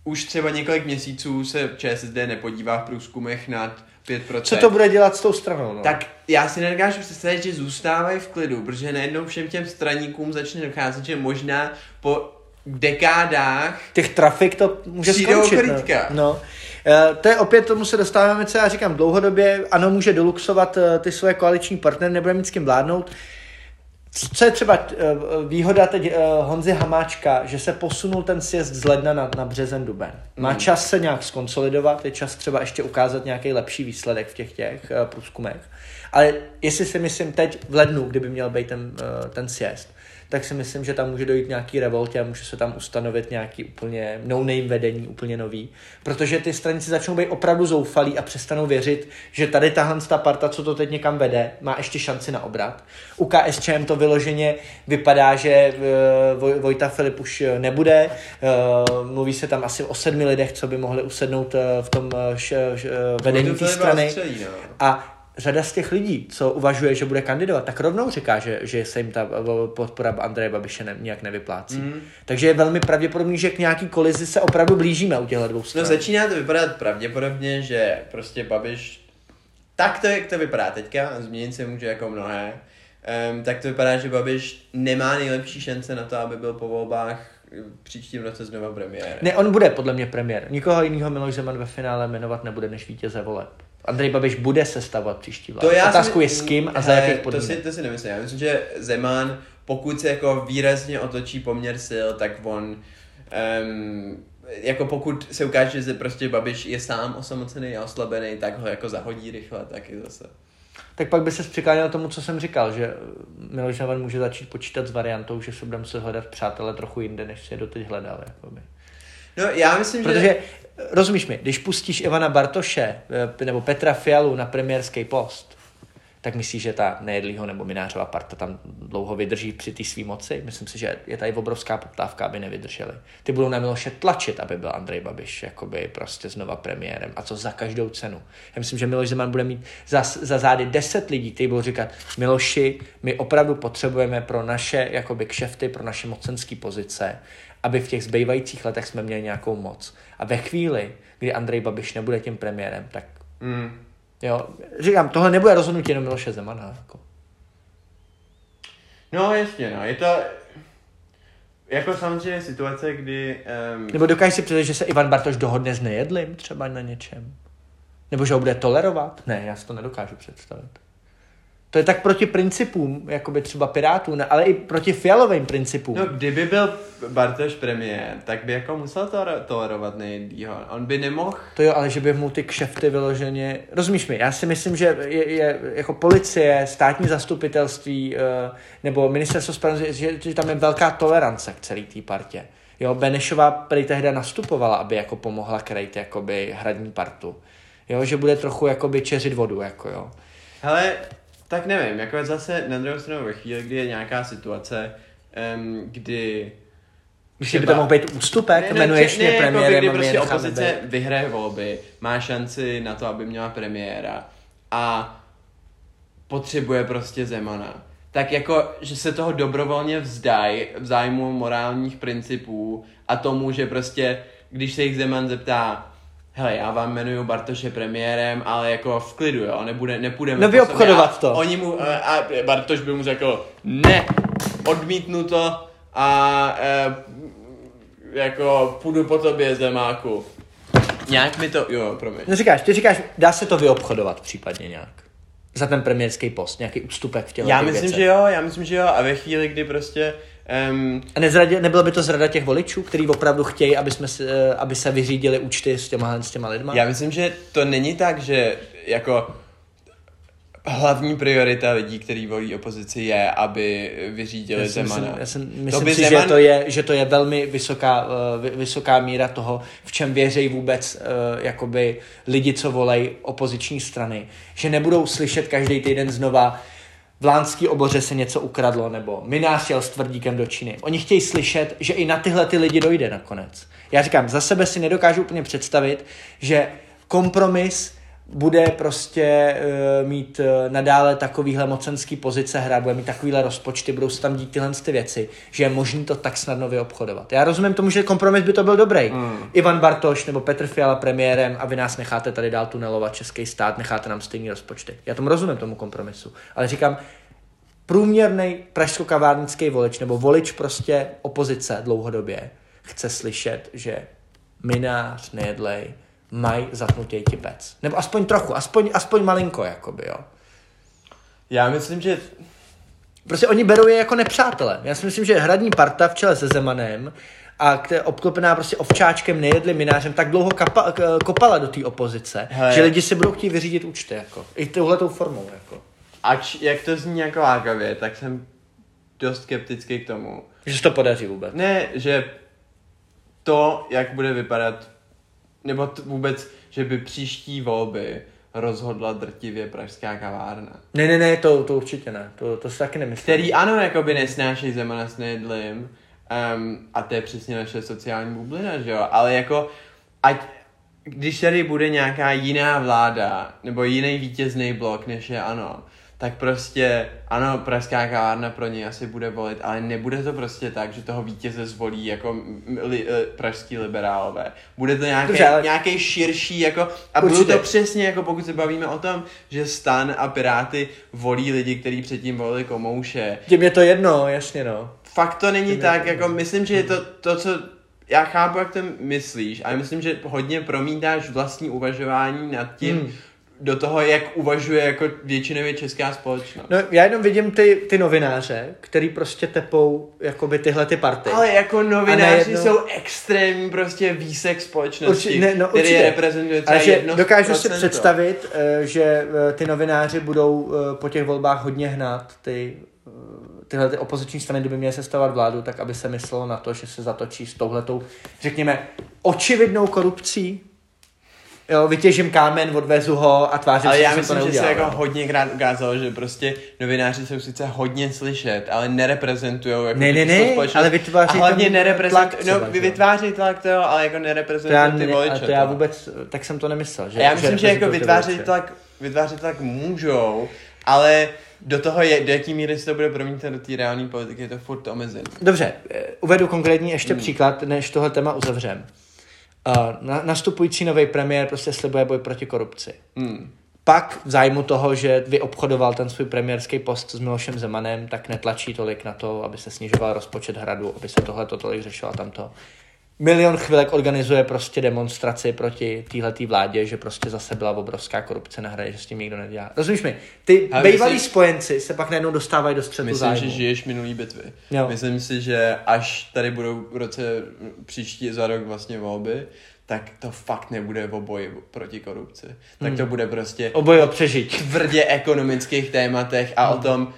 už třeba několik měsíců se ČSSD nepodívá v průzkumech nad 5%. Co to bude dělat s tou stranou? No? Tak já si nedokážu představit, že zůstávají v klidu, protože najednou všem těm straníkům začne docházet, že možná po dekádách těch trafik to může Přijdou skončit. krytka. No. no. Eh, To je opět, tomu se dostáváme, co já říkám, dlouhodobě, ano, může doluxovat eh, ty své koaliční partnery, nebude mít s kým vládnout. Co je třeba eh, výhoda teď Honzy Hamáčka, že se posunul ten sjezd z ledna na, na březen duben. Má Hmm. čas se nějak skonsolidovat, je čas třeba ještě ukázat nějaký lepší výsledek v těch těch průzkumech. Ale jestli si myslím teď v lednu, kdyby měl být ten, ten sjezd, tak si myslím, že tam může dojít nějaký revoltě a může se tam ustanovit nějaký úplně no-name vedení, úplně nový. Protože ty stranici začnou být opravdu zoufalí a přestanou věřit, že tady tahle ta parta, co to teď někam vede, má ještě šanci na obrat. U KSČM to vyloženě vypadá, že uh, Vojta Filip už nebude. Uh, mluví se tam asi o sedmi lidech, co by mohli usednout uh, v tom uh, š, š, vedení té strany. Střelí, no. A řada z těch lidí, co uvažuje, že bude kandidovat, tak rovnou říká, že, že se jim ta podpora Andreje Babiše ne, nějak nevyplácí. Mm. Takže je velmi pravděpodobný, že k nějaký kolizi se opravdu blížíme u těchto dvou stran. No začíná to vypadat pravděpodobně, že prostě Babiš, tak to, jak to vypadá teďka, změnit se může jako mnohé, um, tak to vypadá, že Babiš nemá nejlepší šance na to, aby byl po volbách příštím roce znova premiér. Ne, on bude podle mě premiér. Nikoho jiného Miloš Zeman ve finále jmenovat nebude než vítěze voleb. Andrej Babiš bude sestavovat příští vládu. To já Otázku si, je s kým a za jakých podmínek. To si, to si nemyslím. Já myslím, že Zeman, pokud se jako výrazně otočí poměr sil, tak on um, jako pokud se ukáže, že prostě Babiš je sám osamocený a oslabený, tak ho jako zahodí rychle taky zase. Tak pak by se přikláněl tomu, co jsem říkal, že Miloš Zeman může začít počítat s variantou, že se budeme muset hledat přátelé trochu jinde, než se je doteď hledal. Jakoby. No já myslím, Protože, že... rozumíš mi, když pustíš Ivana Bartoše eh, nebo Petra Fialu na premiérský post, tak myslíš, že ta nejedlýho nebo Minářová parta tam dlouho vydrží při té své moci? Myslím si, že je tady obrovská poptávka, aby nevydrželi. Ty budou na Miloše tlačit, aby byl Andrej Babiš jakoby prostě znova premiérem. A co za každou cenu. Já myslím, že Miloš Zeman bude mít za, za zády deset lidí, kteří budou říkat, Miloši, my opravdu potřebujeme pro naše jakoby kšefty, pro naše mocenské pozice aby v těch zbývajících letech jsme měli nějakou moc. A ve chvíli, kdy Andrej Babiš nebude tím premiérem, tak mm. jo, říkám, tohle nebude rozhodnutí jenom Miloše Zemana. Jako. No jasně, no, je to, jako samozřejmě situace, kdy... Um... Nebo dokážeš si představit, že se Ivan Bartoš dohodne s nejedlým třeba na něčem? Nebo že ho bude tolerovat? Ne, já si to nedokážu představit. To je tak proti principům, jako by třeba Pirátů, ale i proti fialovým principům. No, kdyby byl Bartoš premiér, tak by jako musel to tolerovat nejdýho. On by nemohl... To jo, ale že by mu ty kšefty vyloženě... Rozumíš mi, já si myslím, že je, je jako policie, státní zastupitelství uh, nebo ministerstvo spravedlnosti, že, že tam je velká tolerance k celé té partě. Jo, Benešová prý tehda nastupovala, aby jako pomohla krejt jakoby hradní partu. Jo, že bude trochu jakoby čeřit vodu, jako jo. Hele, tak nevím, jako zase na druhou stranu ve chvíli, kdy je nějaká situace, um, kdy Myslím, by to mohl být ústupek, ne, jmenuješ mě jako premiérem jako kdy prostě opozice vyhraje volby, má šanci na to, aby měla premiéra a potřebuje prostě Zemana. Tak jako, že se toho dobrovolně vzdají v zájmu morálních principů a tomu, že prostě, když se jich Zeman zeptá, hele, já vám jmenuju Bartoše premiérem, ale jako v klidu, jo, nebude, nepůjdeme No vyobchodovat to. Oni mu, a Bartoš by mu řekl, ne, odmítnu to a e, jako půjdu po tobě, Zemáku. Nějak mi to, jo, promiň. No říkáš, ty říkáš, dá se to vyobchodovat případně nějak. Za ten premiérský post, nějaký ústupek v těle Já myslím, věcech. že jo, já myslím, že jo a ve chvíli, kdy prostě Um, a nezradě, nebylo by to zrada těch voličů, kteří opravdu chtějí, aby, jsme, eh, aby se vyřídili účty s těma, s těma lidma? Já myslím, že to není tak, že jako hlavní priorita lidí, kteří volí opozici, je, aby vyřídili já Zemana. Myslím, já si myslím si, Zeman... že, to je, že to je velmi vysoká, uh, vysoká míra toho, v čem věří vůbec uh, jakoby lidi, co volej opoziční strany. Že nebudou slyšet každý týden znova v Lánský oboře se něco ukradlo, nebo Minář jel s tvrdíkem do Číny. Oni chtějí slyšet, že i na tyhle ty lidi dojde nakonec. Já říkám, za sebe si nedokážu úplně představit, že kompromis bude prostě uh, mít uh, nadále takovýhle mocenský pozice hrát, bude mít takovýhle rozpočty, budou se tam dít tyhle ty věci, že je možné to tak snadno vyobchodovat. Já rozumím tomu, že kompromis by to byl dobrý. Mm. Ivan Bartoš nebo Petr Fiala premiérem a vy nás necháte tady dál tunelovat český stát, necháte nám stejný rozpočty. Já tomu rozumím tomu kompromisu. Ale říkám, průměrný pražsko-kavárnický volič nebo volič prostě opozice dlouhodobě chce slyšet, že minář, nejedlej, mají zapnutý tipec. Nebo aspoň trochu, aspoň, aspoň malinko, jakoby, jo. Já myslím, že... Prostě oni berou je jako nepřátelé. Já si myslím, že hradní parta v čele se Zemanem a která obklopená prostě ovčáčkem, nejedli minářem, tak dlouho kapa, kopala do té opozice, Hele. že lidi si budou chtít vyřídit účty, jako. I touhletou formou, jako. Ač, jak to zní jako lákavě, tak jsem dost skeptický k tomu. Že se to podaří vůbec. Ne, že to, jak bude vypadat, nebo t- vůbec, že by příští volby rozhodla drtivě pražská kavárna. Ne, ne, ne, to, to určitě ne. To, to si taky nemyslím. Který ano, jakoby nesnášejí Zemana s Nejedlým, um, a to je přesně naše sociální bublina, že jo, ale jako, ať, když tady bude nějaká jiná vláda, nebo jiný vítězný blok, než je ano, tak prostě, ano, pražská kavárna pro něj asi bude volit, ale nebude to prostě tak, že toho vítěze zvolí jako li, eh, pražský liberálové. Bude to nějaký, Dobře, ale- nějaký širší, jako, a bude to přesně, jako pokud se bavíme o tom, že Stan a Piráty volí lidi, kteří předtím volili Komouše. Tím je to jedno, jasně no. Fakt to není Tím tak, to- jako myslím, že je to to, co já chápu, jak to myslíš, ale myslím, že hodně promítáš vlastní uvažování nad tím, Hmm. Do toho, jak uvažuje jako většinově česká společnost. No, já jenom vidím ty, ty novináře, který prostě tepou jakoby tyhle ty party. Ale jako novináři najednou- jsou extrémní prostě výsek společnosti, Urči- ne, no, který určitě. reprezentuje třeba Ale že jedno dokážu si představit, eh, že eh, ty novináři budou eh, po těch volbách hodně hnát ty, tyhle ty opoziční strany, kdyby měly sestavovat vládu, tak aby se myslelo na to, že se zatočí s touhletou, řekněme, očividnou korupcí. Jo, vytěžím kámen, odvezu ho a tvářím Ale se, já že jsem myslím, to že se neudělal. jako hodněkrát ukázalo, že prostě novináři jsou sice hodně slyšet, ale nereprezentují jako Ne, ne, ne, společnost. ale vytváří a hlavně nereprezentují, tlak no třeba, že jo. vytváří tlak to jo, ale jako nereprezentují ty ne, voliče. a to já vůbec, tak jsem to nemyslel. Že, A já myslím, že, jako ty vytvářet voliče. tlak, vytvářet tlak můžou, ale do toho, je, do jaký míry se to bude promítat do té reální politiky, je to furt omezený. Dobře, eh, uvedu konkrétní ještě Hmm. příklad, než tohle téma uzavřem. Uh, na, nastupující nový premiér prostě slibuje boj proti korupci. Hmm. Pak v zájmu toho, že vyobchodoval ten svůj premiérský post s Milošem Zemanem, tak netlačí tolik na to, aby se snižoval rozpočet hradu, aby se tohle to tolik řešilo a tamto. Milion chvilek organizuje prostě demonstraci proti téhletý vládě, že prostě zase byla obrovská korupce na hradě, že s tím nikdo nedělá. Rozumíš mi? Ty bývalí spojenci se pak najednou dostávají do střetu Myslím, zájmu. že žiješ minulý bitvy. Jo. Myslím si, že až tady budou v roce příští za rok vlastně volby, tak to fakt nebude o boji proti korupci. Tak Hmm. to bude prostě Oboj o přežití. tvrdě ekonomických tématech a Hmm. o tom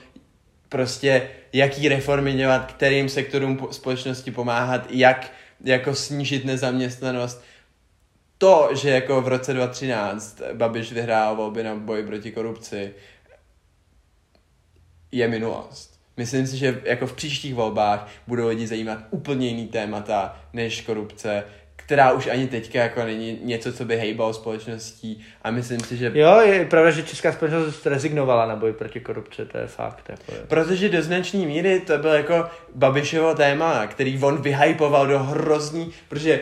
prostě, jaký reformy dělat, kterým sektorům po- společnosti pomáhat, jak jako snížit nezaměstnanost. To, že jako v roce 2013 Babiš vyhrál volby na boj proti korupci, je minulost. Myslím si, že jako v příštích volbách budou lidi zajímat úplně jiný témata než korupce, která už ani teďka jako není něco, co by hejbalo společností a myslím si, že Jo, je pravda, že česká společnost rezignovala na boj proti korupci, to je fakt. Jako je. Protože do značné míry to byl jako Babišovo téma, který on vyhypoval do hrozný, protože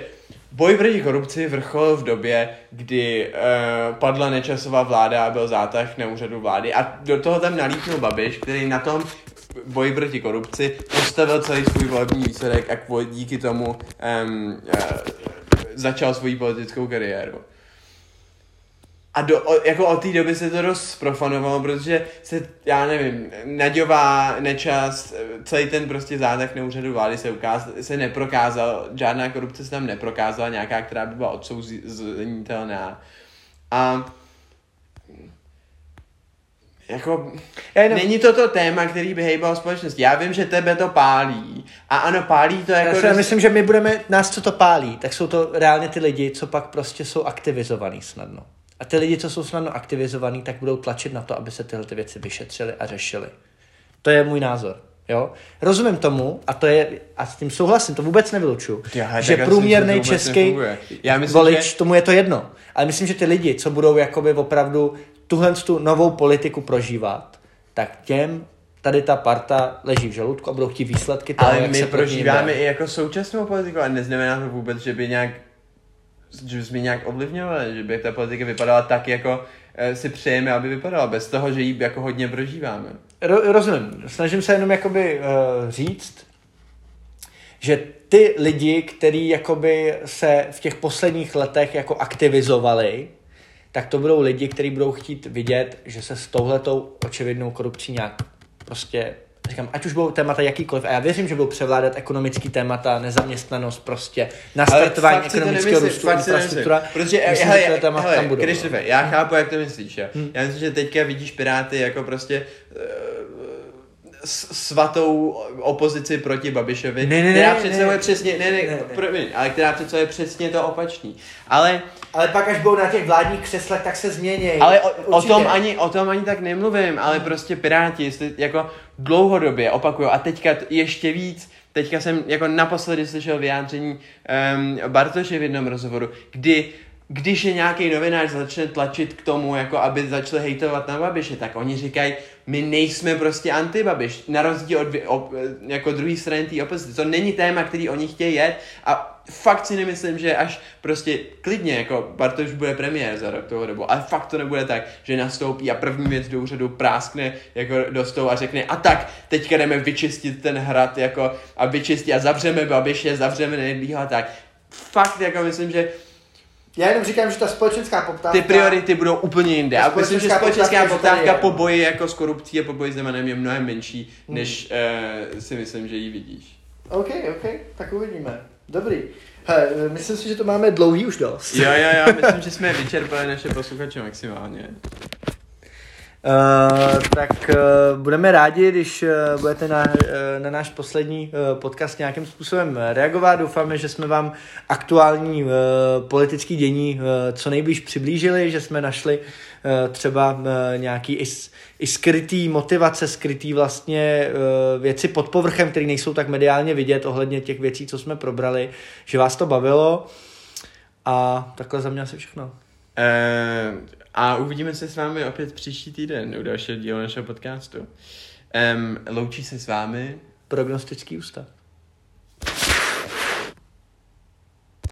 boj proti korupci vrcholil v době, kdy uh, padla nečasová vláda a byl zátah na úřadu vlády a do toho tam nalítnul Babiš, který na tom boji proti korupci postavil celý svůj volební výsledek a kvůli díky tomu um, uh, začal svoji politickou kariéru. A do, o, jako od té doby se to dost zprofanovalo, protože se, já nevím, Naďová, Nečas, celý ten prostě zátah na úřadu vlády se, ukáz, se neprokázal, žádná korupce se tam neprokázala, nějaká, která by byla odsouzitelná. A jako, jenom, není to to téma, který by hejbal společnost. Já vím, že tebe to pálí. A ano, pálí to jako... já si myslím, že my budeme, nás co to pálí, tak jsou to reálně ty lidi, co pak prostě jsou aktivizovaný snadno. A ty lidi, co jsou snadno aktivizovaný, tak budou tlačit na to, aby se tyhle ty věci vyšetřily a řešily. To je můj názor. Jo? Rozumím tomu a to je, a s tím souhlasím, to vůbec nevylučuju, Já, že průměrný myslím, český nefunguje. Já myslím, volič, že- tomu je to jedno. Ale myslím, že ty lidi, co budou jakoby opravdu tuhle tu novou politiku prožívat, tak těm tady ta parta leží v žaludku a budou chtít výsledky toho, Ale jak my se prožíváme i jako současnou politiku, ale neznamená to vůbec, že by nějak že bychom ji nějak ovlivňovali, že by ta politika vypadala tak, jako eh, si přejeme, aby vypadala, bez toho, že ji jako hodně prožíváme. Ro- rozumím. Snažím se jenom jakoby uh, říct, že ty lidi, kteří jakoby se v těch posledních letech jako aktivizovali, tak to budou lidi, kteří budou chtít vidět, že se s touhletou očividnou korupcí nějak prostě říkám, ať už budou témata jakýkoliv, a já věřím, že budou převládat ekonomický témata, nezaměstnanost prostě, nastartování ekonomického růstu, infrastruktura. Protože, myslím, hele, že témata hele, tam budou. Krištofe, no. já chápu, jak to myslíš, jo. Hmm. Já myslím, že teďka vidíš Piráty jako prostě uh, svatou opozici proti Babišovi, ne, ne, která ne, představuje ne. přesně, ne, ne, Ne, ne. promiň, ale která představuje přesně to opačný. Ale, Ale pak, až budou na těch vládních křeslech, tak se změní. ale o, o, tom ani, o tom ani tak nemluvím, ale prostě Piráti, jestli jako dlouhodobě opakuju a teďka ještě víc, teďka jsem jako naposledy slyšel vyjádření um, Bartoše v jednom rozhovoru, kdy když je nějaký novinář začne tlačit k tomu, jako aby začali hejtovat na Babiše, tak oni říkají, my nejsme prostě anti-Babiš, na rozdíl od op, jako druhé strany té opozice. To není téma, který oni chtějí jet a fakt si nemyslím, že až prostě klidně, jako Bartoš bude premiér za rok toho dobu, ale fakt to nebude tak, že nastoupí a první věc do úřadu práskne jako do stolu a řekne a tak, teďka jdeme vyčistit ten hrad jako a vyčistit a zavřeme Babiše, zavřeme Nedlího a tak. Fakt jako myslím, že Já jenom říkám, že ta společenská poptávka... ty priority budou úplně jinde. A myslím, že společenská poptávka, poptávka po boji jako s korupcí a po boji s Zemanem je mnohem menší, Hmm. než uh, si myslím, že ji vidíš. OK, OK, tak uvidíme. Dobrý. He, myslím si, že to máme dlouhý už dost. Jo, jo, jo, myslím, že jsme vyčerpali naše posluchače maximálně. Uh, tak uh, budeme rádi, když uh, budete na, uh, na náš poslední uh, podcast nějakým způsobem reagovat. Doufáme, že jsme vám aktuální uh, politický dění uh, co nejblíž přiblížili, že jsme našli uh, třeba uh, nějaký i, skrytý motivace, skrytý vlastně uh, věci pod povrchem, které nejsou tak mediálně vidět ohledně těch věcí, co jsme probrali, že vás to bavilo. A takhle za mě asi všechno. Uh, a uvidíme se s vámi opět příští týden u dalšího dílu našeho podcastu. Um, loučí se s vámi Prognostický ústav.